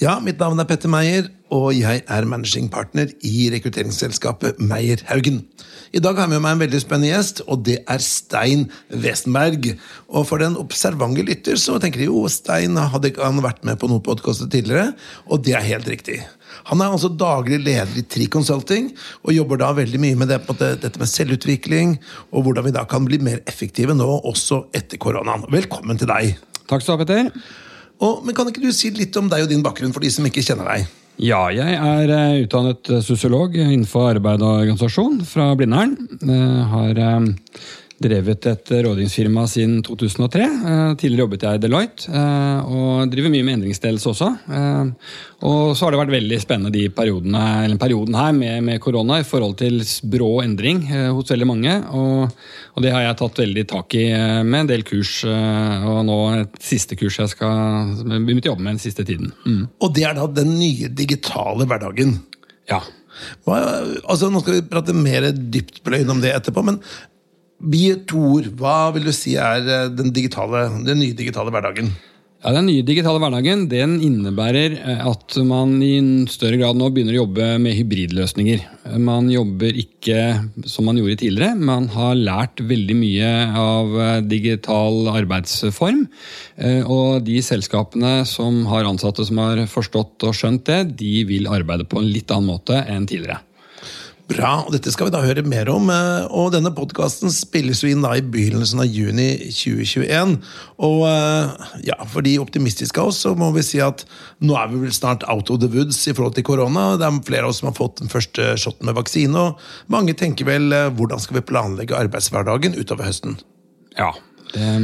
Ja, mitt navn er Petter Meyer, og jeg er managing partner i rekrutteringsselskapet Meyer Haugen. I dag har jeg med meg en veldig spennende gjest, og det er Stein Wesenberg. Og for den observante lytter så tenker de jo Stein hadde han vært med på noen podkaster tidligere, og det er helt riktig. Han er altså daglig leder i Tri Consulting og jobber da veldig mye med det, dette med selvutvikling, og hvordan vi da kan bli mer effektive nå, også etter koronaen. Velkommen til deg. Takk skal du ha, Petter. Og, men Kan ikke du si litt om deg og din bakgrunn for de som ikke kjenner deg? Ja, jeg er uh, utdannet sosiolog innenfor arbeid og organisasjon fra Blindern. Jeg har uh, drevet et rådgivningsfirma siden 2003. Eh, tidligere jobbet jeg i Deloitte eh, og driver mye med endringsledelse også. Eh, og så har det vært veldig spennende de periodene, perioden her med, med, korona i forhold til brå endring hos veldig mange. Og, og, det har jeg tatt veldig tak i med en del kurs, og nå et siste kurs jeg skal begynne å jobbe med den siste tiden. Mm. Og det er da den nye digitale hverdagen? Ja. Hva, altså, nå skal vi prate mer dyptpløyende om det etterpå, men vi to hva vil du si er eh, den, digitale, den nye digitale hverdagen? Ja, Den nye digitale hverdagen den innebærer eh, at man i større grad nå begynner å jobbe med hybridløsninger. Man jobber ikke som man gjorde tidligere. Man har lært veldig mye av eh, digital arbeidsform. Og de selskapene som har ansatte som har forstått og skjønt det, de vil arbeide på en litt annen måte enn tidligere. Bra, og dette skal vi da høre mer om. Eh, og denne podkasten spilles jo inn da i begynnelsen av juni 2021. Og eh, ja, for de optimistiske av oss så må vi si at nå er vi vel snart out of the woods i forhold til korona. Det er flere av oss som har fått den første shoten med vaksine, og mange tenker vel eh, hvordan skal vi planlegge arbeidshverdagen utover høsten? Ja, det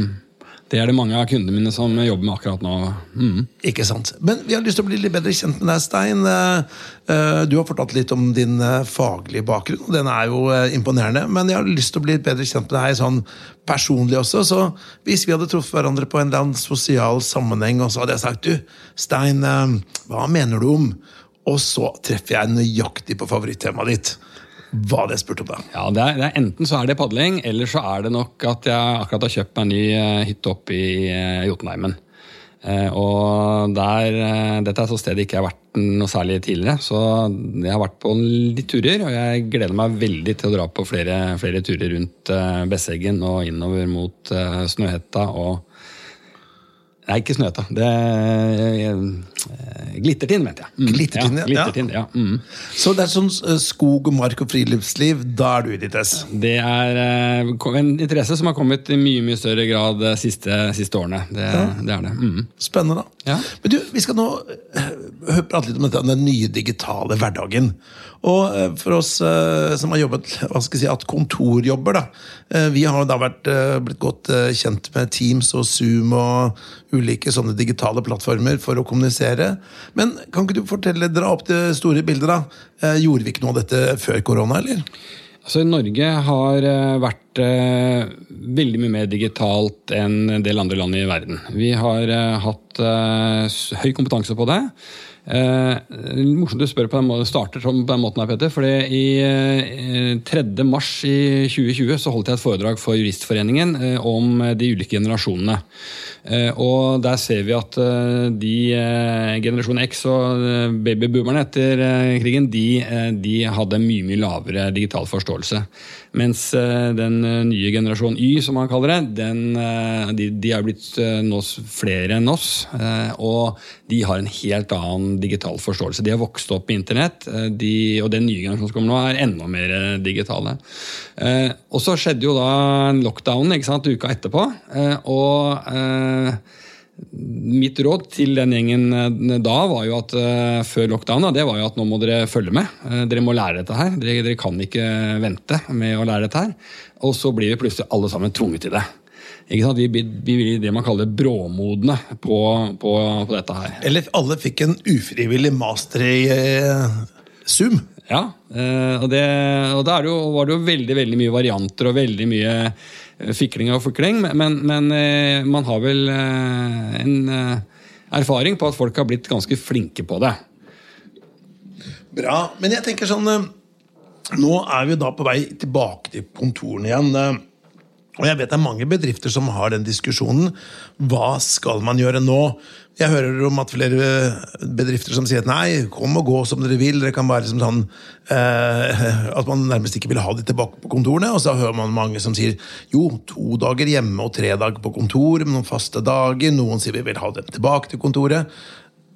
det er det mange av kundene mine som jobber med akkurat nå. Mm. Ikke sant. Men vi har lyst til å bli litt bedre kjent med deg, Stein. Eh, eh, du har fortalt litt om din eh, faglige bakgrunn, og den er jo imponerende. Men jeg har lyst til å bli bedre kjent med deg sånn personlig også. Så hvis vi hadde truffet hverandre på en eller annen sosial sammenheng, og så hadde jeg sagt du, Stein, hva mener du om? Og så treffer jeg nøyaktig på favorittemaet ditt hva hadde jeg spurt om da? Ja, det er, det er, Enten så er det padling, eller så er det nok at jeg akkurat har kjøpt meg en ny uh, hytte opp i uh, Jotunheimen. Uh, og der, Dette er et sted jeg ikke har vært noe særlig tidligere, så jeg har vært på litt turer. Og jeg gleder meg veldig til å dra på flere, flere turer rundt Besseggen og innover mot Snøhetta og Nei, ikke Snøhetta. Det er Glittertind, mente jeg. Mm. Glittertind, ja. Glittertind, ja. Mm. Så det er sånn eh, skog, og mark og friluftsliv, da er du i ditt ess? Det er uh, en interesse som har kommet i mye mye større grad de siste, siste årene. Det, ja. det, er det. Mm. Spennende, da. Ja. Men du, vi skal nå prate litt om dette, den nye digitale hverdagen. Og uh, for oss som har jobbet hva skal jeg si, at kontorjobber, da. vi har da vært, blitt godt kjent med Teams og Zoom og ulike sånne digitale plattformer for å kommunisere. Men kan ikke du fortelle, dra opp det store bildet, da. Eh, gjorde vi ikke noe av dette før korona, eller? Altså, Norge har eh, vært eh, veldig mye mer digitalt enn en del andre land i verden. Vi har eh, hatt eh, høy kompetanse på det. Eh, morsomt du spør på den måten, starter på den måten her, Peter. fordi I eh, 3. mars i 2020 så holdt jeg et foredrag for Juristforeningen eh, om de ulike generasjonene. Eh, og Der ser vi at eh, de eh, generasjon X og babyboomerne etter krigen de, de hadde mye mye lavere digital forståelse. Mens eh, den eh, nye generasjon Y, som man kaller det, den, eh, de, de, er blitt nå flere enn oss. Og de har en helt annen digital forståelse. De har vokst opp med internett, de, og den nye generasjonen som kommer nå, er enda mer digitale. Og så skjedde jo da en lockdown ikke sant, uka etterpå. og Mitt råd til den gjengen eh, da var jo at uh, før lockdown det var jo at nå må dere følge med. Uh, dere må lære dette her. Dere, dere, kan ikke vente med å lære dette her. Og så blir vi plutselig alle sammen tvunget til det. Vi, vi blir det man kaller bråmodne på, på, på, dette her. Eller alle fikk en ufrivillig master i eh, Zoom. Ja, og, det, og da var det jo veldig, veldig mye varianter og veldig mye Eh, fikling og forkling, men, men eh, man har vel eh, en erfaring på at folk har blitt ganske flinke på det. Bra. Men jeg tenker sånn Nå er vi da på vei tilbake til kontorene igjen. Og jeg vet det er mange bedrifter som har den diskusjonen. Hva skal man gjøre nå? Jeg hører om at flere bedrifter som sier at nei, kom og gå som dere vil. Det kan være liksom sånn eh, At man nærmest ikke vil ha de tilbake på kontorene. Og så hører man mange som sier jo, to dager hjemme og tre dager på kontor med noen faste dager. Noen sier vi vil ha dem tilbake til kontoret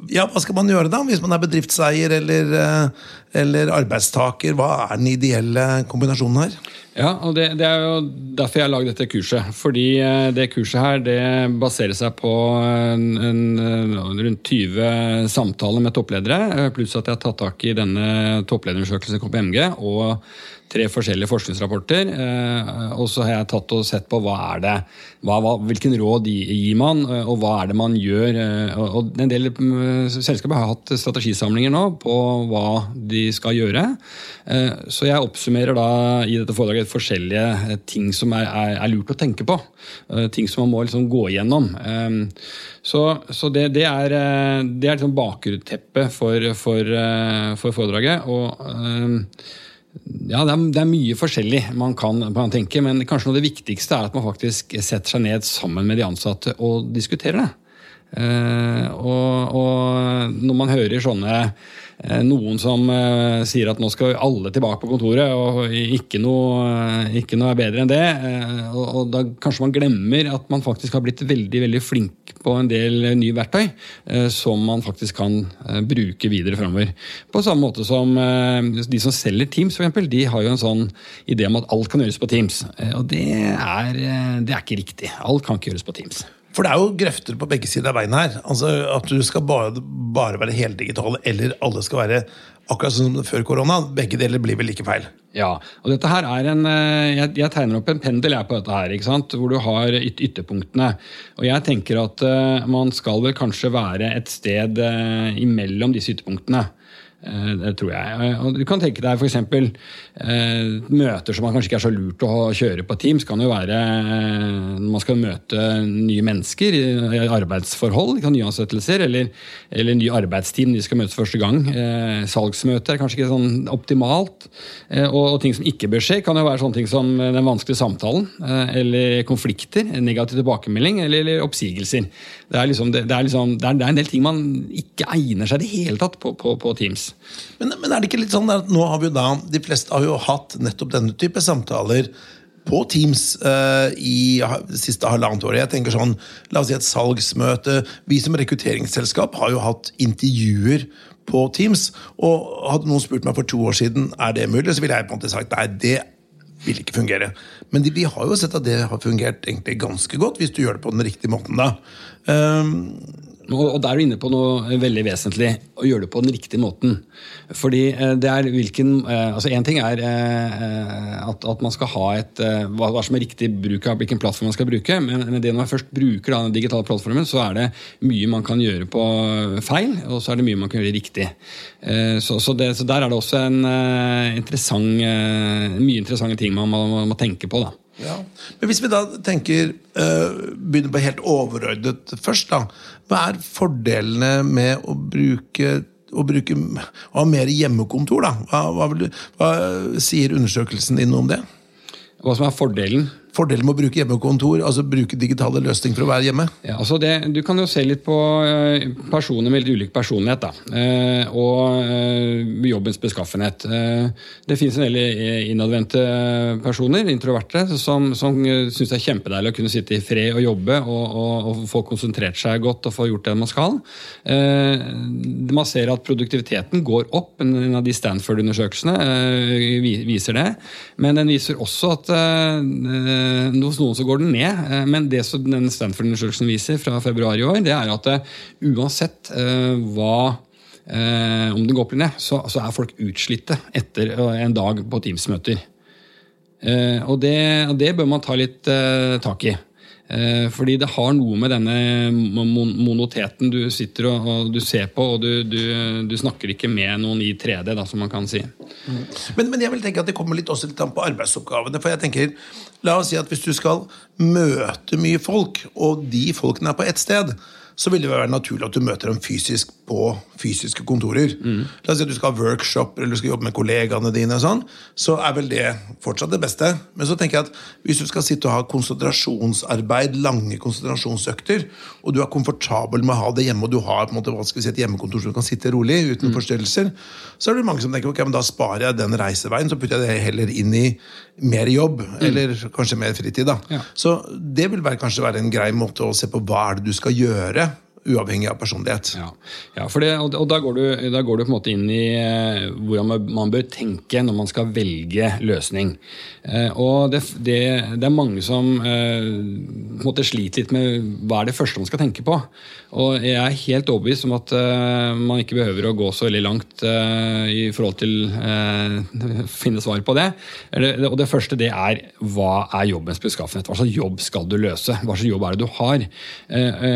ja, hva skal man gjøre da, hvis man er bedriftseier eller, eh, eller arbeidstaker? Hva er den ideelle kombinasjonen her? Ja, og det, det, er jo derfor jeg har lagd dette kurset. Fordi eh, det kurset her det baserer seg på en, en, rundt 20 samtaler med toppledere, eh, pluss at jeg har tatt tak i denne topplederundersøkelsen på KPMG og tre forskjellige forskningsrapporter. Eh, og så har jeg tatt og sett på hva er det, hva, hvilken råd gir man, eh, og hva er det man gjør. Eh, og En del selskaper har hatt strategisamlinger nå på hva de skal gjøre. Så jeg oppsummerer da i dette foredraget forskjellige ting som er, er, er lurt å tenke på. Ting som man må liksom gå igjennom. Så, så det, det, er, det er liksom bakgrunnsteppet for, for, for, foredraget. og ja, det er, det er, mye forskjellig man kan, man tenke, men kanskje noe av det viktigste er at man faktisk setter seg ned sammen med de ansatte og diskuterer det. Uh, og, og, når man hører sånne Eh, noen som uh, sier at nå skal alle tilbake på kontoret, og ikke noe, ikke noe er bedre enn det. Og, og, da kanskje man glemmer at man faktisk har blitt veldig veldig flink på en del nye verktøy som man faktisk kan bruke videre framover. På samme måte som de som selger Teams, for eksempel, de har jo en sånn idé om at alt kan gjøres på Teams. og det er, det er ikke riktig. Alt kan ikke gjøres på Teams. For det er jo grøfter på begge sider av veien her. Altså At du skal bare, bare være heldigital, eller alle skal være akkurat som før korona. Begge deler blir vel like feil. Ja, og dette her er en, eh, jeg, jeg tegner opp en pendel jeg på dette her, ikke sant? hvor du har yt ytterpunktene. Og jeg tenker at uh, man skal vel kanskje være et sted uh, imellom disse ytterpunktene. Eh, det tror jeg. Og du kan tenke deg f.eks. Eh, møter som man kanskje ikke er så lurt å kjøre på Teams. kan jo være eh, når man skal møte nye mennesker i arbeidsforhold, nyansettelser, eller, eller nye arbeidsteam de skal møtes første gang. Eh, salgsmøter er kanskje ikke sånn optimalt. Eh, og, og, ting som ikke bør skje, kan jo være sånne ting som den vanskelige samtalen, eh, eller konflikter, negativ tilbakemelding eller, eller oppsigelser. Det er, liksom, det, det, er liksom, det, er, det er, en del ting man ikke egner seg i det hele tatt på, på, på Teams. Men, men, er det ikke litt sånn at nå har vi jo da, de fleste har jo hatt nettopp denne type samtaler på Teams uh, i det siste halvannet året. Jeg tenker sånn, La oss si et salgsmøte. Vi som rekrutteringsselskap har jo hatt intervjuer på Teams. Og hadde noen spurt meg for to år siden er det mulig, så ville jeg på en måte sagt nei, det vil ikke fungere. Men de, vi har jo sett at det har fungert egentlig ganske godt, hvis du gjør det på den riktige måten. da. Um, og Der er du inne på noe veldig vesentlig. Å gjøre det på den riktige måten. Fordi eh, det er hvilken eh, altså Én ting er eh, at, at, man skal ha et hva, som er riktig bruk av hvilken plattform man skal bruke. Men, det når man først bruker den digitale plattformen, så er det mye man kan gjøre på feil, og så er det mye man kan gjøre riktig. Så, så, det, så der er det også en interessant, mye interessante ting man må, må tenke på. da. Ja. Men hvis vi da tenker uh, Begynner på helt overordnet først, da. Hva er fordelene med å bruke å bruke, ha mer hjemmekontor, da? Hva, hva, hva sier undersøkelsen din om det? Hva som er fordelen? Fordelen med å bruke hjemmekontor, altså bruke digitale løsninger for å være hjemme? Ja, altså det, Du kan jo se litt på eh, personer med litt ulik personlighet da, eh, og eh, jobbens beskaffenhet. Det finnes en del innadvendte personer, introverte, som, som syns det er kjempedeilig å kunne sitte i fred og jobbe og, og, og, få konsentrert seg godt og få gjort det man skal. Man ser at produktiviteten går opp. En av de Stanford-undersøkelsene viser det. Men den viser også at hos noen så går den ned. Eh, men det som den Stanford-undersøkelsen viser fra februar i år, det er at eh, uansett hva om den går opp eller ned, så, er folk utslitte etter en dag på Teams-møter. Og det, det, bør man ta litt tak i. Eh, fordi det har noe med denne monoteten du sitter og, og du ser på, og du, du, du, snakker ikke med noen i 3D, da, som man kan si. Mm. Men, men, jeg vil tenke at det kommer litt også litt an på arbeidsoppgavene. for jeg tenker, La oss si at hvis du skal møte mye folk, og de folkene er på ett sted, så vil det være naturlig at du møter dem fysisk på fysiske kontorer. La oss si at du skal ha workshop eller du skal jobbe med kollegaene dine, og sånn, så er vel det fortsatt det beste. Men så tenker jeg at hvis du skal sitte og ha konsentrasjonsarbeid, lange konsentrasjonsøkter, og du er komfortabel med å ha det hjemme, og du har på en måte, hva skal vi si, et hjemmekontor så du kan sitte rolig uten forstyrrelser, så er det mange som tenker ok, men da sparer jeg den reiseveien, så putter jeg det heller inn i mer jobb, eller kanskje mer fritid. da. Ja. Så det vil være, kanskje være en grei måte å se på hva er det du skal gjøre, uavhengig av personlighet. Ja, ja det, og, da, går du, da går du på en måte inn i eh, hvordan man, bør tenke når man skal velge løsning. Eh, og det, det, det er mange som eh, måte sliter litt med hva er det første man skal tenke på. Og jeg er helt overbevist om at man ikke behøver å gå så veldig langt i forhold til å finne svar på det. Og det første det er hva er jobbens beskaffenhet? Hva slags jobb skal du løse? Hva slags jobb er det du har?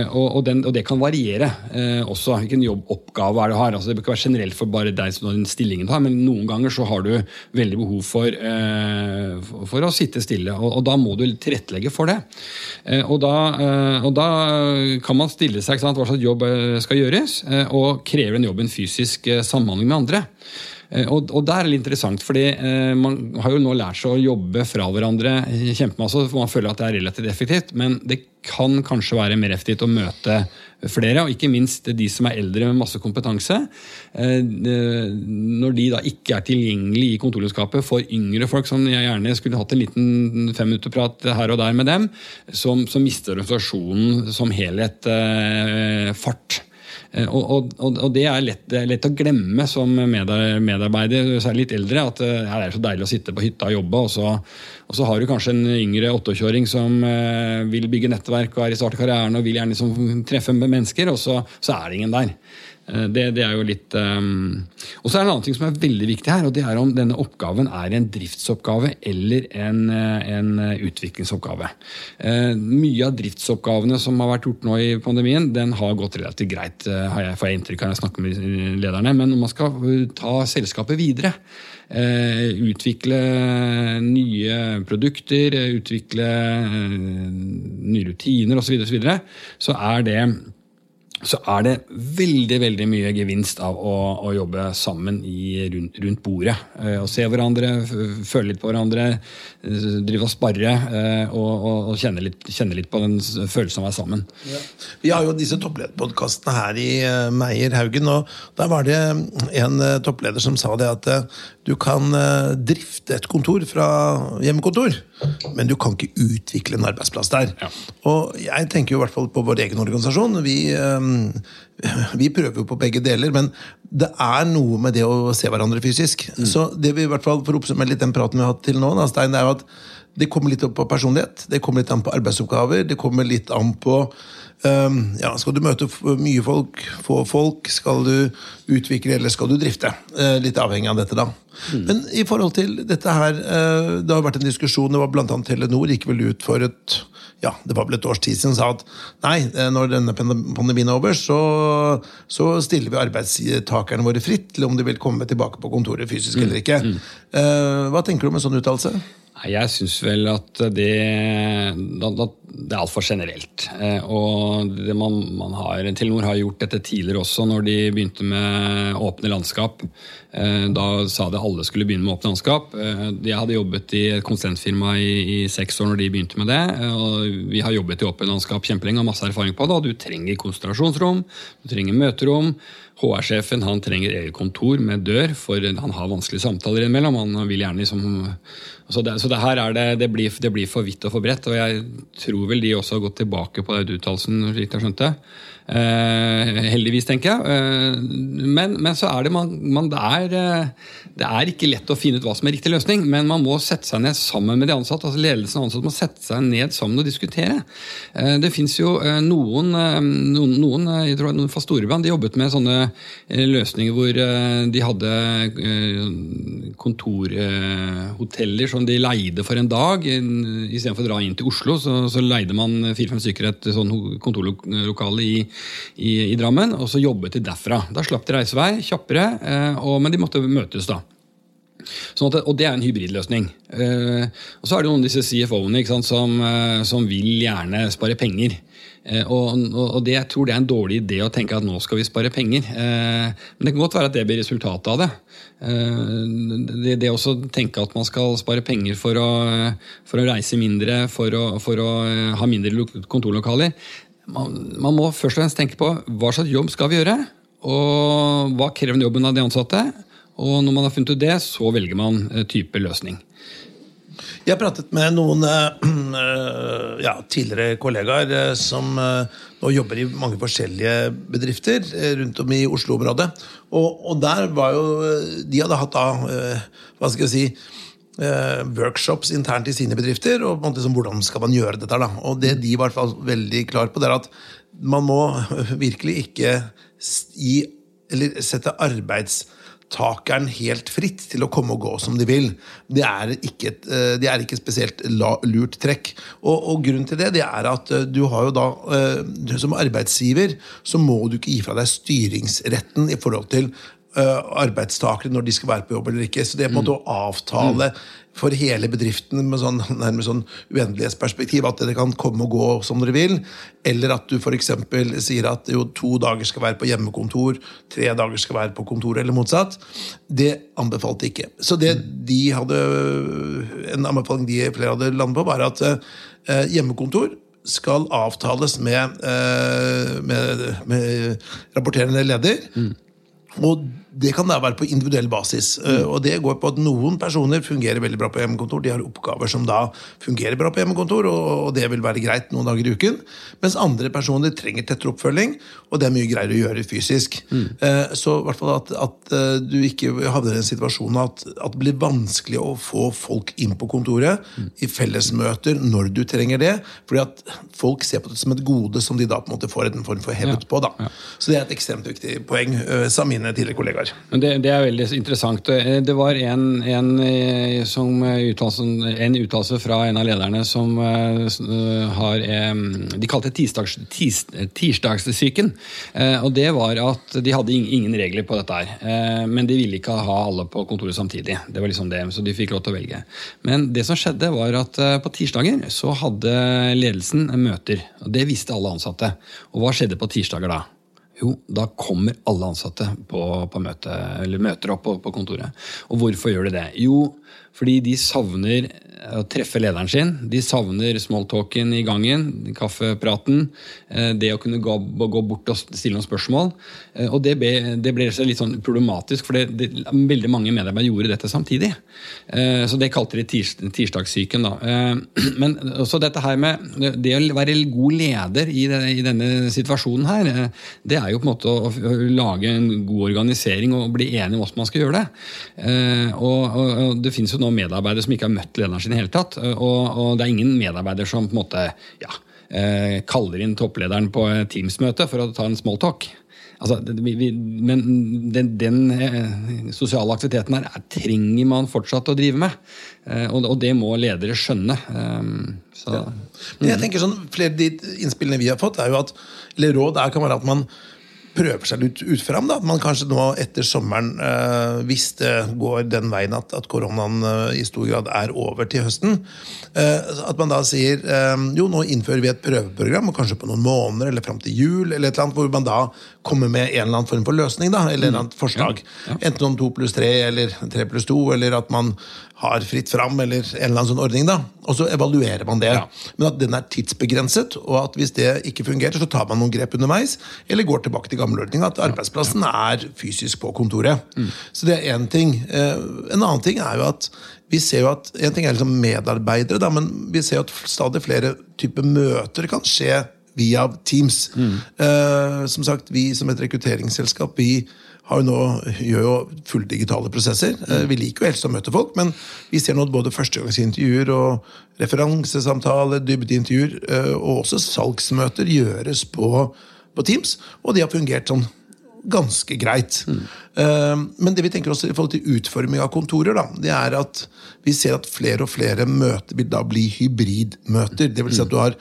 Og, og, den, og det kan variere eh, også. Hvilken jobboppgave er det du har. Altså, det bør ikke være generelt for bare deg som har den stillingen du har, men noen ganger så har du veldig behov for, eh, for- å sitte stille, og, da må du tilrettelegge for det. Eh, og, da, og da kan man stille seg sant, hva slags jobb skal gjøres, og krever den jobben fysisk samhandling med andre. Eh, Og, og det er litt interessant, fordi eh, man har jo nå lært seg å jobbe fra hverandre kjempemasse, for man føler at det er relativt effektivt, men det kan kanskje være mer effektivt å møte flere, og ikke minst de som er eldre med masse kompetanse. Eh, Når de da ikke er tilgjengelige i kontorlandskapet for yngre folk, som jeg gjerne skulle hatt en liten femminutterprat her og der med dem, som mister organisasjonen som helhet fart. Eh, Og, og, og- det er lett, lett å glemme som medar- medarbeider, særlig litt eldre, at ja, det er så deilig å sitte på hytta og jobbe, og så, og så har du kanskje en yngre 28-åring som eh, vil bygge nettverk og er i start av karrieren og vil gjerne liksom treffe mennesker, og så, så er det ingen der. Eh, Det, det er jo litt um... Og så er det en annen ting som er veldig viktig her, og det er om denne oppgaven er en driftsoppgave eller en, eh, en eh, utviklingsoppgave. Uh, Mye av driftsoppgavene som har vært gjort nå i pandemien, den har gått relativt greit, har jeg, får jeg inntrykk av når jeg snakker med lederne. Men når man skal ta selskapet videre, uh, utvikle nye produkter, utvikle uh, nye rutiner osv., så, og så, videre, så er det så er det veldig veldig mye gevinst av å, å jobbe sammen i, rundt, rundt bordet. Eh, Å se hverandre, føle litt på hverandre, eh, drive og sparre eh, og, og, og kjenne, litt, kjenne litt på den følelsen av å være sammen. Vi har jo disse topplederpodkastene her i eh, Meyer Haugen, og der var det en eh, toppleder som sa det at du kan drifte et kontor fra hjemmekontor, men du kan ikke utvikle en arbeidsplass der. Ja. Og jeg tenker jo i hvert fall på vår egen organisasjon. Vi, vi prøver jo på begge deler, men det er noe med det å se hverandre fysisk. Så det vi i hvert fall, For å oppsummere litt den praten vi har hatt til nå, da, Stein, det er jo at det kommer litt opp på personlighet, det kommer litt an på arbeidsoppgaver, det kommer litt an på um, ja, Skal du møte mye folk, få folk, skal du utvikle eller skal du drifte? Uh, litt avhengig av dette, da. Men i forhold til dette her, uh, det har vært en diskusjon, det var annet Telenor gikk vel ut for et ja, det var vel et års tid siden sa at nei, eh, når denne pandemien er over, så, så stiller vi arbeidstakerne våre fritt til om de vil komme tilbake på kontoret fysisk eller ikke. Mm. hva tenker du om en sånn uttalelse? Jeg syns vel at det, det er altfor generelt. Eh, og man, man har, Telenor har gjort dette tidligere også, når de begynte med åpne landskap. Eh, da sa de alle skulle begynne med åpne landskap. De jeg hadde jobbet i et konsulentfirma i, i seks år når de begynte med det. eh, og Vi har jobbet i åpne landskap kjempelenge og masse erfaring på det. og Du trenger konsentrasjonsrom, du trenger møterom. HR-sjefen han trenger eget kontor med dør, for han har vanskelige samtaler innimellom. Han vil gjerne liksom så det, så det her er det, det, blir, det blir for vidt og for bredt. Og jeg tror vel de også har gått tilbake på den uttalelsen, slik jeg skjønte. Eh, heldigvis, tenker jeg. Eh, men, men så er det man, man er, eh, det er ikke lett å finne ut hva som er riktig løsning, men man må sette seg ned sammen med de ansatte. altså Ledelsen og ansatte må sette seg ned sammen og diskutere. Eh, det fins jo eh, noen, eh, noen, noen jeg tror noen fra Storebrand de jobbet med sånne løsninger hvor eh, de hadde eh, kontorhoteller som de leide for en dag. En- Istedenfor å dra inn til Oslo, så, så leide man fire-fem stykker et sånn kontorlokale i, i, i Drammen, og så jobbet de derfra. Da slapp de reisevei kjappere, eh, og, men de måtte møtes, da. Sånn at, og det er en hybridløsning. Eh, og så er det noen av disse CFO-ene som, eh, som vil gjerne spare penger. Eh, og, og det, jeg tror det er en dårlig idé å tenke at nå skal vi spare penger. Eh, men det kan godt være at det blir resultatet av det. Eh, det, det også tenke at man skal spare penger for å, for å reise mindre, for å, for å, ha mindre kontorlokaler. Man, man må først og fremst tenke på hva slags jobb skal vi gjøre, og hva krever jobben av de ansatte. Og når man har funnet ut det, så velger man type løsning. Jeg har pratet med noen uh, ja, tidligere kollegaer uh, som nå jobber i mange forskjellige bedrifter rundt om i Oslo-området. Og, og, der var jo De hadde hatt da hva skal jeg si workshops internt i sine bedrifter. og på en måte som, Hvordan skal man gjøre dette? da? Og det de var veldig klar på, det er at man må virkelig ikke gi, sette arbeids takeren helt fritt til å komme og gå som de vil. Det er ikke et, eh, det er ikke spesielt lurt trekk. Og, og, grunnen til det, det er at eh, du har jo da eh, Som arbeidsgiver så må du ikke gi fra deg styringsretten i forhold til arbeidstakere når de skal være på jobb eller ikke. Så det er på en måte å avtale for hele bedriften med sånn, nærmest sånn uendelighetsperspektiv. At dere kan komme og gå som dere vil. Eller at du f.eks. sier at jo, to dager skal være på hjemmekontor, tre dager skal være på kontor, eller motsatt. Det anbefalte ikke. Så det de hadde, en anbefaling de flere hadde landet på, var at eh, hjemmekontor skal avtales med, eh, med, med rapporterende leder. Mm. Og det kan da være på individuell basis. Eh, mm. Og det går på at Noen personer fungerer veldig bra på hjemmekontor. De har oppgaver som da fungerer bra på hjemmekontor, og det vil være greit noen dager i uken. Mens andre personer trenger tettere oppfølging, og det er mye greiere å gjøre fysisk. Mm. Eh, så i hvert fall at, at eh, du ikke havner i en situasjon at, at, det blir vanskelig å få folk inn på kontoret mm. i fellesmøter når du trenger det. fordi at folk ser på det som et gode som de da på en måte får en form for hevet ja. på. da. Ja. Så det er et ekstremt viktig poeng, sa mine tidligere kollegaer Men det, det, er veldig interessant. Eh, det var en, en, eh, som en uttalelse fra en av lederne som har De kalte det tirsdags, tis, tirsdagssyken. Og det var at de hadde ingen regler på dette her. Men de ville ikke ha alle på kontoret samtidig. Det var liksom det, Så de fikk lov til å velge. Men det som skjedde, var at på tirsdager så hadde ledelsen møter. og Det visste alle ansatte. Og hva skjedde på tirsdager da? Jo, da kommer alle ansatte på, på møte, eller møter opp på, på, kontoret. Og hvorfor gjør de det? Jo, fordi de savner å treffe lederen sin. De savner smalltalken i gangen, kaffepraten. Eh, det å kunne gå, gå bort og stille noen spørsmål. Eh, og det ble, det ble litt sånn problematisk, for det, det, veldig mange medarbeidere gjorde dette samtidig. Eh, så det kalte de tirs, tirsdagssyken. Da. Men også dette her med det å være god leder i, i, denne situasjonen her, det er jo på en måte å, å lage en god organisering og bli enig om hvordan man skal gjøre det. Og, og, og det finnes jo nå medarbeidere som ikke har møtt lederen sin i hele tatt. Og, og, det er ingen medarbeider som på en måte ja, eh, kaller inn topplederen på Teams-møte for å ta en small talk. Altså, men den, den eh, sosiale aktiviteten her er, trenger man fortsatt å drive med. Eh, og, det må ledere skjønne. Så, ja. Men jeg tenker sånn, Flere av de innspillene vi har fått, er jo at, eller råd er, kan være at man prøver seg litt ut fram. Da. At man kanskje nå etter sommeren, eh, hvis det går den veien at, at koronaen eh, i stor grad er over til høsten, eh, at man da sier eh, jo, nå innfører vi et prøveprogram, og kanskje på noen måneder eller fram til jul, eller et eller annet, hvor man da kommer med en eller annen form for løsning, da, eller et eller annet forslag. Ja, ja. Enten om to pluss tre eller tre pluss to, eller at man har fritt fram, eller en eller annen sånn ordning. da, Og så evaluerer man det. Ja. Men at den er tidsbegrenset, og at hvis det ikke fungerer, så tar man noen grep underveis, eller går tilbake til gamle gamleordning. At arbeidsplassen er fysisk på kontoret. Mm. Så det er én ting. Eh, en annen ting er jo at vi ser jo at, En ting er liksom medarbeidere, da, men vi ser jo at stadig flere typer møter kan skje via Teams. Mm. Eh, som sagt, Vi som et rekrutteringsselskap vi har jo nå, gjør jo fulldigitale prosesser. Mm. Vi liker jo helst å møte folk, men vi ser nå både førstegangsintervjuer og referansesamtaler, dybdeintervjuer eh, og også salgsmøter gjøres på, på, Teams, og de har fungert sånn ganske greit. Mm. Men det vi tenker også i forhold til utforming av kontorer, da, det er at vi ser at flere og flere møter vil da bli hybridmøter. Det vil si at du har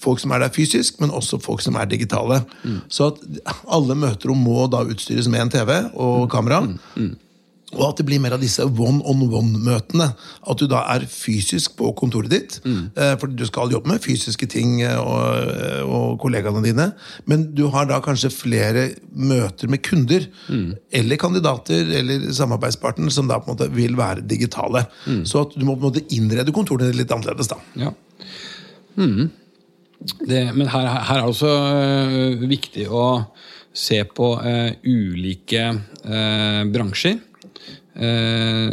folk som er der fysisk, men også folk som er digitale. Mm. Så at alle møterom må da utstyres med en TV og mm. kamera. Mm. mm. Og at det blir mer av disse one-on-one-møtene. At du da er fysisk på kontoret ditt. eh, For du skal jobbe med fysiske ting eh, og, eh, og kollegaene dine. Men du har da kanskje flere møter med kunder. Eller kandidater eller samarbeidspartner som da på en måte vil være digitale. Så at du må på en måte innrede kontorene litt annerledes. da. Ja. Mhm. Det, men her, her er det også øh, viktig å se på øh, ulike øh, bransjer. Eh,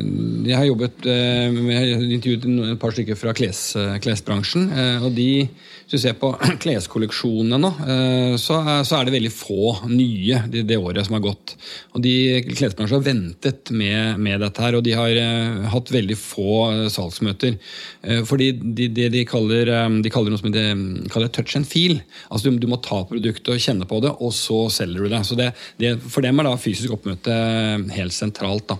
jeg har jobbet med, jeg har intervjuet et par stykker fra kles, øh, klesbransjen. og de, hvis du ser på kleskolleksjonene nå, så, er- det veldig få nye det, det året som har gått. Og de Klesbransjen har ventet med, med dette her, og de har hatt veldig få salgsmøter. Eh, fordi de, det de kaller, eh, de kaller noe som de kaller touch and feel. Altså du, du må ta produktet og kjenne på det, og så selger du det. Så det, det for dem er da fysisk oppmøte helt sentralt. da.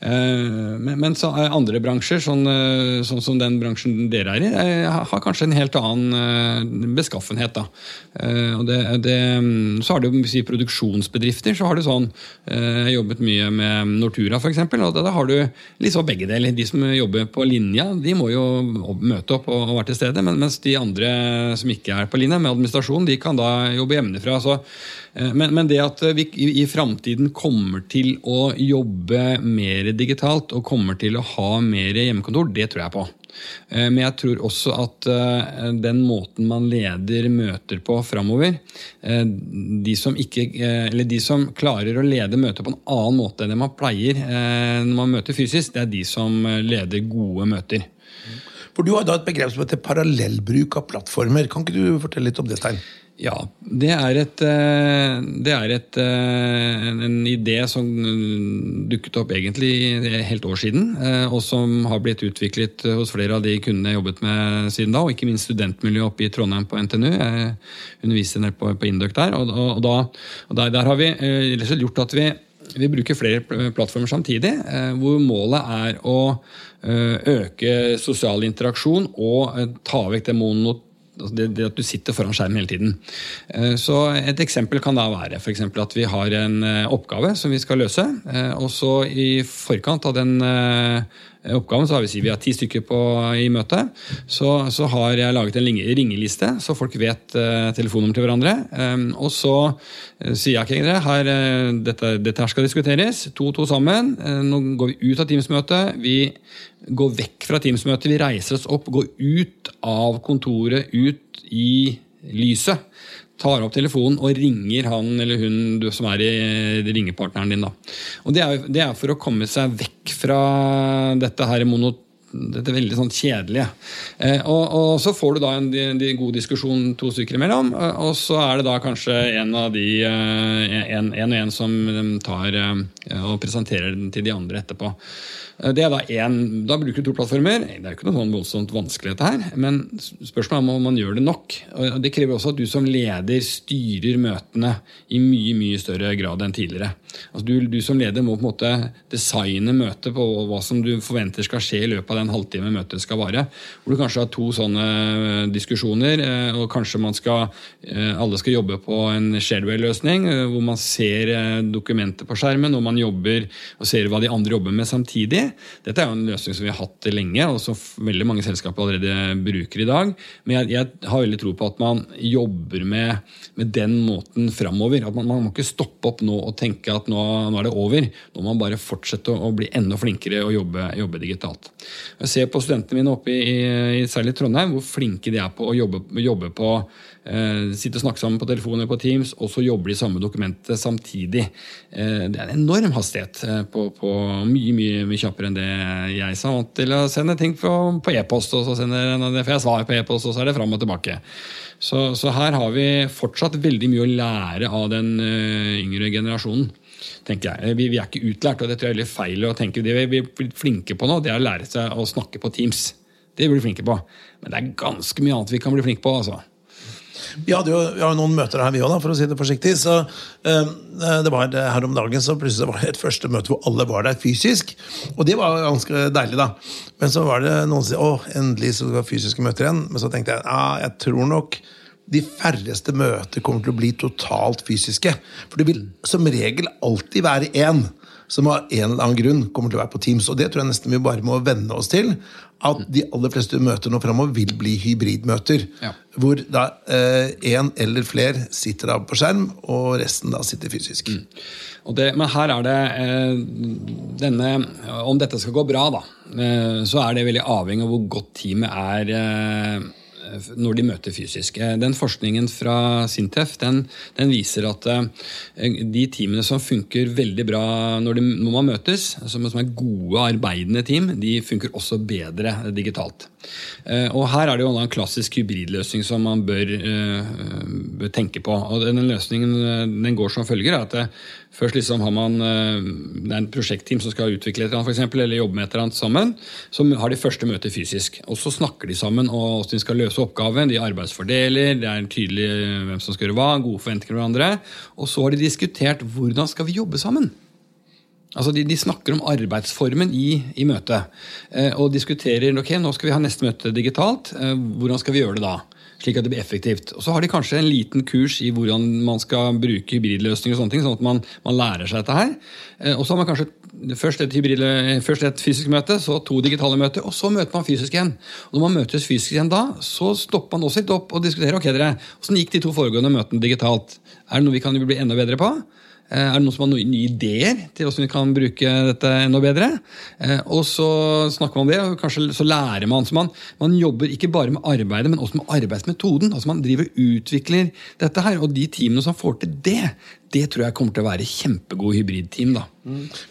Men, men så er andre bransjer, sånn, eh, sånn som den bransjen dere er i, eh, har kanskje en helt annen eh, beskaffenhet. Eh, det, det, så har du si, produksjonsbedrifter, så har du sånn eh, Jeg har jobbet mye med Nortura, f.eks. Og da, har du liksom begge deler. De som jobber på linja, de må jo møte opp og, være til stede. Men, mens de andre som ikke er på linja, med administrasjon, de kan da jobbe hjemmefra. Så, eh, men, men det at vi i framtiden kommer til å jobbe mer digitalt og kommer til å ha mer hjemmekontor, det tror jeg på. Eh, Men jeg tror også at eh, den måten man leder møter på framover eh, de, som de som klarer å lede møter på en annen måte enn det man pleier når man møter fysisk, det er de som leder gode møter. For du har da et begrep som heter parallellbruk av plattformer. Kan ikke du fortelle litt om det, Stein? Ja, det er, et, eh, det er et, eh, en, idé som mm, dukket opp egentlig helt år siden, eh, og som har blitt utviklet hos flere av de kundene jeg jobbet med siden da, og ikke minst studentmiljøet oppe i Trondheim på NTNU. Jeg underviste en på, på Induc der, og, og, da, og der, der har vi eh, gjort at vi vi bruker flere plattformer samtidig, eh, hvor målet er å eh, øke sosial interaksjon og eh, ta vekk det monot det, det at du sitter foran skjermen hele tiden. Eh, Så Et eksempel kan da være for eksempel at vi har en eh, oppgave som vi skal løse. eh, Og så i forkant av den oppgaven, så har vi, si, vi har ti stykker på, i møtet, så, så har jeg laget en ringeliste, så folk vet uh, telefonnummer til hverandre. Um, og så uh, sier jeg ikke her, uh, dette, dette her skal diskuteres, to og to sammen. Nå går vi ut av Teams-møtet. Vi går vekk fra Teams-møtet, vi reiser oss opp, går ut av kontoret, ut i lyset. Tar opp telefonen og ringer han eller hun du, som er i ringepartneren din. Da. Og det er, det er for å komme seg vekk fra dette her mono, dette veldig sånn kjedelige. Eh, og, og så får du da en, en, en god diskusjon to stykker imellom, eh, og så er det da kanskje en av de eh, en, og en som eh, tar og presenterer den til de andre etterpå. Eh, Det er Da en, da bruker du to plattformer. Det er jo ikke noe sånn voldsomt vanskelig, dette her, men spørsmålet er om man gjør det nok. Og Det krever også at du som leder styrer møtene i mye mye større grad enn tidligere. Altså du, du som leder må på en måte designe møtet på hva som du forventer skal skje i løpet av den halvtime møtet skal vare. Hvor du kanskje har to sånne eh, diskusjoner, eh, og kanskje man skal, alle skal jobbe på en Shareway-løsning, hvor man ser dokumentet på skjermen, og man jobber og ser hva de andre jobber med samtidig. Dette er jo en løsning som vi har hatt lenge, og som veldig mange selskaper allerede bruker i dag. Men jeg, jeg har veldig tro på at man jobber med, med den måten framover. At man, man må ikke stoppe opp nå og tenke at nå, nå er det over. Nå må man bare fortsette å, bli enda flinkere og jobbe, jobbe digitalt. Jeg ser på studentene mine oppe i, i særlig Trondheim hvor flinke de er på å jobbe, jobbe på sitte og snakke sammen på telefoner på Teams, og så jobber de samme dokumentet samtidig. Eh, det er en enorm hastighet eh, på, på mye, mye, mye kjappere enn det jeg sa vant til å sende ting på, på e-post, og så sender jeg- får jeg svar på e-post, og så er det fram og tilbake. Så, så her har vi fortsatt veldig mye å lære av den eh, yngre generasjonen. tenker jeg. Vi, vi er ikke utlært, og det tror jeg er veldig feil å tenke. Det vi er flinke på nå, det er å lære seg å snakke på Teams. Det blir vi flinke på. Men det er ganske mye annet vi kan bli flinke på. altså. Vi hadde jo, vi jo noen møter her, vi òg, for å si det forsiktig. Så eh, det var Her om dagen så plutselig var det et første møte hvor alle var der fysisk. Og det var ganske deilig, da. Men så var det noen som sa å, endelig så var vi fysiske møter igjen. Men så tenkte jeg ja, jeg tror nok de færreste møter kommer til å bli totalt fysiske. For det vil som regel alltid være én som av en eller annen grunn kommer til å være på Teams. Og det tror jeg nesten vi bare må venne oss til. At de aller fleste møter nå framover vil bli hybridmøter. Ja. Hvor da én eh, eller flere sitter da på skjerm, og resten da sitter fysisk. Og det, men her er det eh, denne Om dette skal gå bra, da, eh, så er det veldig avhengig av hvor godt teamet er eh, når de møter fysisk. Eh, den Forskningen fra Sintef den, den viser at eh, de teamene som funker veldig bra når, de, når man møtes, som, som er gode, arbeidende team, de funker også bedre digitalt. Eh, og Her er det jo en klassisk hybridløsning som man bør, bør tenke på. og den løsningen den går som følger. at det, Først liksom har man det er en prosjektteam som skal utvikle et eller annet, for eksempel, eller jobbe med et eller annet sammen. Så har de første møtet fysisk. og Så snakker de sammen og hvordan de skal løse oppgaven. De arbeidsfordeler, det er tydelig hvem som skal gjøre hva, gode forventninger til hverandre. Og så har de diskutert hvordan skal vi jobbe sammen. Altså de, de, snakker om arbeidsformen i, i møtet. Eh, og diskuterer ok, nå skal vi ha neste møte digitalt. Eh, hvordan skal vi gjøre det da? Slik at det blir effektivt. Og Så har de kanskje en liten kurs i hvordan man skal bruke hybridløsninger, og sånne ting, sånn at man, man lærer seg dette her. Eh, og så har man kanskje først et, hybrid, først et, fysisk møte, så to digitale møter, og så møter man fysisk igjen. Og Når man møtes fysisk igjen da, så stopper man også litt opp og diskuterer ok dere, hvordan gikk de to foregående møtene digitalt. Er det noe vi kan bli enda bedre på? Eh, er det noen som har noen nye ideer til hvordan vi kan bruke dette enda bedre? Eh, og så snakker man om det, og kanskje så lærer man. Så man, man jobber ikke bare med arbeidet, men også med arbeidsmetoden. Altså Man driver og utvikler dette her. Og de teamene som får til det, det tror jeg kommer til å være kjempegode hybridteam. da.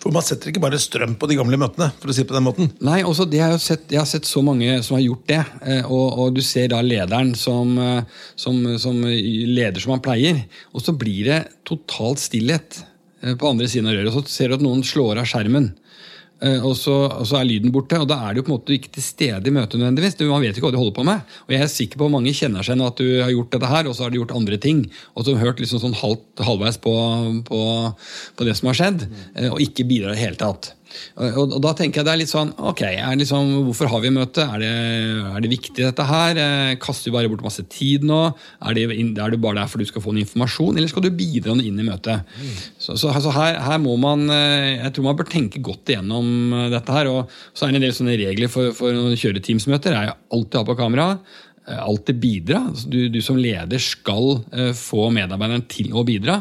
For man setter ikke bare strøm på de gamle møtene? for å si på den måten. Nei, også det har jeg, sett, jeg har sett så mange som har gjort det. Eh, og, og du ser da lederen som, eh, som, som, leder som han pleier. Og så blir det totalt stillhet eh, på andre siden av røret. Og så ser du at noen slår av skjermen. Eh, og så, og så, er lyden borte, og da er du på en måte ikke til stede i møtet nødvendigvis. Man vet ikke hva du holder på med. Og jeg er sikker på at mange kjenner seg igjen at du har gjort dette her, og så har du gjort andre ting. Og du hørt liksom sånn halvt, halvveis på, på, på, det som har skjedd, eh, og ikke bidrar i det hele tatt. Og, og, da tenker jeg det er litt sånn Ok, liksom, hvorfor har vi møte? Er det, er det viktig, dette her? Eh, kaster vi bare bort masse tid nå? Er det, er det bare der for du skal få en informasjon, eller skal du bidra inn i møtet? Mm. Så, så altså her, her, må man eh, Jeg tror man bør tenke godt igjennom eh, dette her. Og så er det en del sånne regler for, for å kjøre Teams-møter. er alltid ha på kamera. Eh, alltid bidra. Du, du, som leder skal uh, få medarbeideren til å bidra.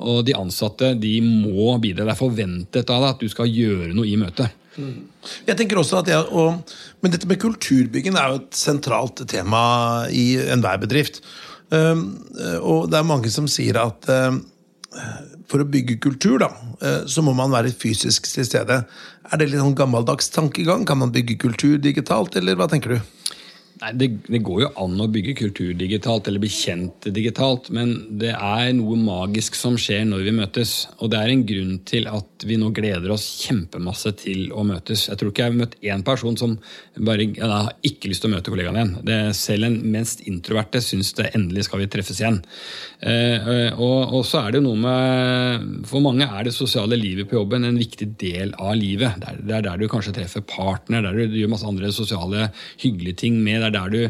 Og de ansatte de må bidra. Det er forventet av deg at du skal gjøre noe i møtet. Mm. Jeg tenker også at jeg, og, Men dette med kulturbygging er jo et sentralt tema i enhver bedrift. Um, og det er mange som sier at um, for å bygge kultur, da, uh, så må man være fysisk til stede. Er det litt sånn gammeldags tankegang? Kan man bygge kultur digitalt, eller hva tenker du? Nei, det, det, går jo an å bygge kultur digitalt, eller bli kjent digitalt, men det er noe magisk som skjer når vi møtes. Og det er en grunn til at vi nå gleder oss kjempemasse til å møtes. Jeg tror ikke jeg har møtt én person som bare ja, har ikke lyst til å møte kollegaen igjen. Det, selv en mest introverte syns det endelig skal vi treffes igjen. Eh, og, og, så er det noe med For mange er det sosiale livet på jobben en viktig del av livet. Det er, er der du kanskje treffer partner, der du gjør masse andre sosiale hyggelige ting med. Det er der du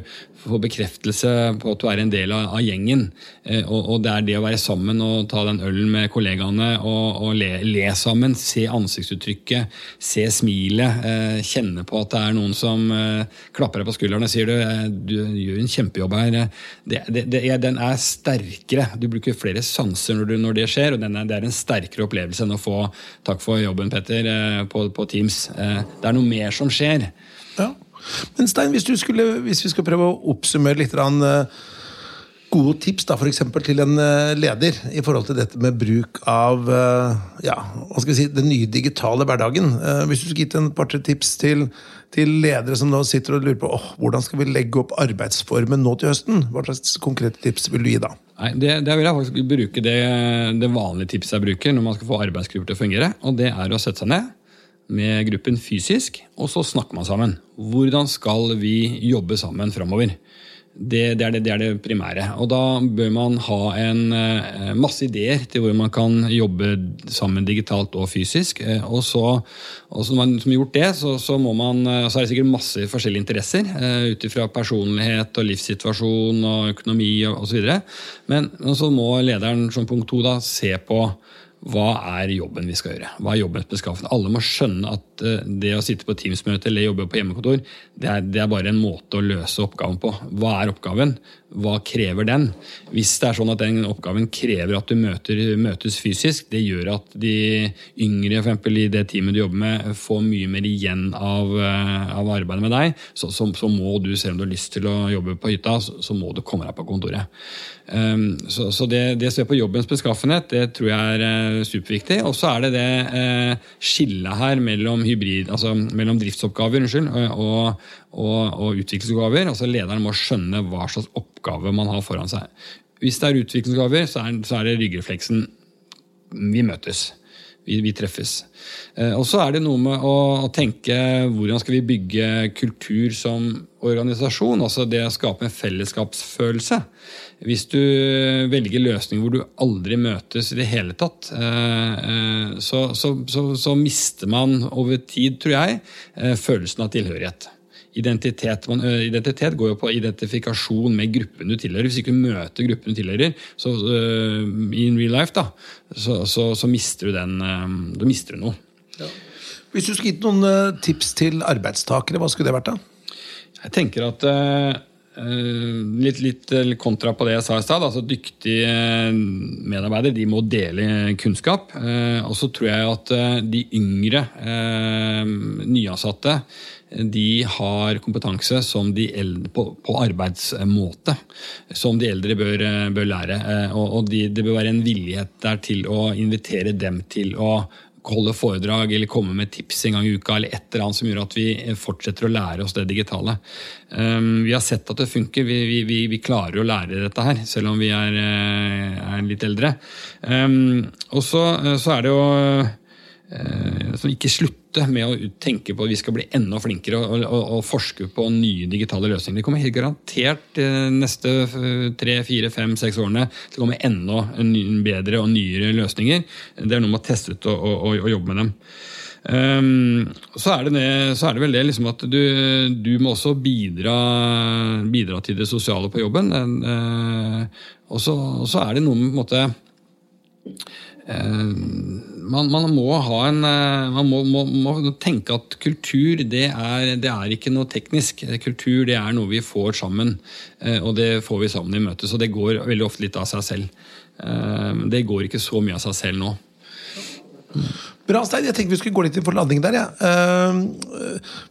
får bekreftelse på at du er en del av, av gjengen. Eh, og, og, det er det å være sammen og ta den ølen med kollegaene og, og le, le, sammen. Se ansiktsuttrykket, se smilet. Eh, kjenne på at det er noen som eh, klapper deg på skulderen og sier du, eh, du gjør en kjempejobb her. Det, det, det, den er sterkere. Du bruker flere sanser når, du, når det skjer, og er, det er en sterkere opplevelse enn å få 'takk for jobben, Petter' eh, på, på Teams. Eh, det er noe mer som skjer. Ja. Men Stein, hvis, skulle, hvis, vi skal prøve å oppsummere litt uh, gode tips da, for til en uh, leder i forhold til dette med bruk av uh, ja, hva skal vi si, den nye digitale hverdagen. hvis du skulle gitt en par-tre tips til, til, ledere som nå sitter og lurer på oh, hvordan skal vi legge opp arbeidsformen nå til høsten, hva slags konkrete tips vil du gi da? Nei, det, det vil jeg faktisk bruke det, det vanlige tipset jeg bruker når man skal få arbeidsgrupper til å fungere. og Det er å sette seg ned med gruppen fysisk, og så snakker man sammen. Hvordan skal vi jobbe sammen framover? Det, det, er det, det, er det, primære. Og da bør man ha en, uh, masse ideer til hvor man kan jobbe sammen digitalt og fysisk. Uh, og så, og så når man har gjort det, så, så, man, uh, så, er det sikkert masse forskjellige interesser. Ut ifra personlighet og livssituasjon og økonomi osv. Men så må lederen som punkt to da se på hva er jobben vi skal gjøre? Hva er jobbens beskaffenhet? Alle må skjønne at eh, det å sitte på Teams-møte eller jobbe på hjemmekontor, det er, det er, bare en måte å løse oppgaven på. Hva er oppgaven? Hva krever den? Hvis det er sånn at den oppgaven krever at du møter, møtes fysisk, det gjør at de yngre for eksempel, i det teamet du jobber med, får mye mer igjen av, eh, av arbeidet med deg, så, så, så, må du, selv om du har lyst til å jobbe på hytta, så, så må du komme deg på kontoret. Um, så, det, det som er på jobbens beskaffenhet, det tror jeg er uh, superviktig. Og så er det det uh, skillet her mellom, hybrid, altså, mellom driftsoppgaver unnskyld, og, og, og utviklingsoppgaver. Altså Lederen må skjønne hva slags oppgave man har foran seg. Hvis det er utviklingsoppgaver, så er, så er det ryggrefleksen vi møtes. Vi, vi, treffes. Eh, og så er det noe med å, å, tenke hvordan skal vi bygge kultur som organisasjon. Altså det å skape en fellesskapsfølelse. Hvis du velger løsninger hvor du aldri møtes i det hele tatt, eh, eh, så, så, så, så mister man over tid, tror jeg, følelsen av tilhørighet. Identitet, man, identitet, går jo på identifikasjon med gruppen du tilhører. Hvis ikke du møter gruppen du tilhører så, uh, in real life, da, så, så, så mister du den uh, Du mister noe. Ja. Hvis du skulle gitt noen tips til arbeidstakere, hva skulle det vært da? Jeg tenker at Litt, litt, kontra på det jeg sa i stad. Altså dyktige medarbeidere de må dele kunnskap. Og så tror jeg at de yngre nyansatte de har kompetanse de eldre, på, på, arbeidsmåte som de eldre bør, bør lære. Eh, og, og de, det bør være en villighet der til å invitere dem til å holde foredrag eller komme med tips en gang i uka, eller et eller annet som gjør at vi fortsetter å lære oss det digitale. Vi har sett at det funker. Vi, vi, vi, klarer å lære dette her, selv om vi er, eh, er litt eldre. Og så er det jo Eh, som ikke slutter med å tenke på at vi skal bli enda flinkere og, og, og forske på nye digitale løsninger. Det kommer helt garantert eh, neste eh, tre, fire, fem, seks årene til å komme enda bedre og nyere løsninger. Det er noe med å teste ut og, og, jobbe med dem. Um, så, er det, så, er det, vel det liksom at du, du, må også bidra, bidra, til det sosiale på jobben. Og så, er det noe med på en måte man, man, må en eh, Man må, må, må tenke at kultur det er, det er, ikke noe teknisk. Kultur det er noe vi får sammen, eh, og det får vi sammen i møte. Så det går veldig ofte litt av seg selv. Eh, det går ikke så mye av seg selv nå. Bra, Stein. Jeg tenkte vi skulle gå litt inn for landing der. Ja.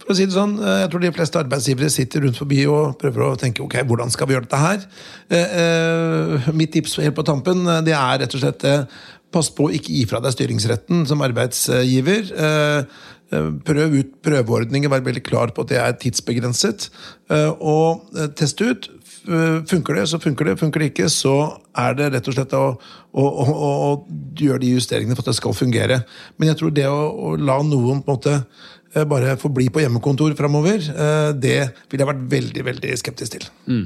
For å si det sånn, Jeg tror de fleste arbeidsgivere sitter rundt forbi og prøver å tenke ok, hvordan skal vi gjøre dette her. Mitt tips helt på tampen det er rett og slett Pass på å ikke gi fra deg styringsretten som arbeidsgiver. Eh, eh, prøv ut prøveordninger, vær veldig klar på at det er tidsbegrenset. Eh, og test ut. Funker det, så funker det. Funker det ikke, så er det rett og slett å, å, å, å gjøre de justeringene for at det skal fungere. Men jeg tror det å, la noen på en måte bare få bli på hjemmekontor framover, det ville jeg vært veldig, veldig skeptisk til. Mm.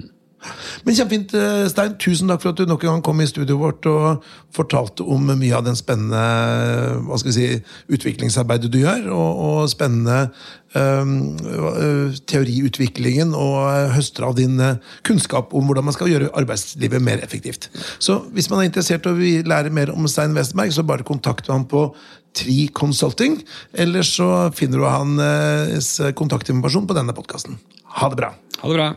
Men kjempefint, eh, Stein. Tusen takk for at du nok en gang kom i studioet vårt og fortalte om mye av den spennende hva skal vi si, utviklingsarbeidet du gjør, og, og spennende um, teoriutviklingen, og høster av din kunnskap om hvordan man skal gjøre arbeidslivet mer effektivt. Så hvis man er interessert og vil lære mer om Stein Westberg, så bare kontakt ham på Tri Consulting. Eller så finner du hans kontaktinformasjon på denne podkasten. Ha det bra. Ha det bra.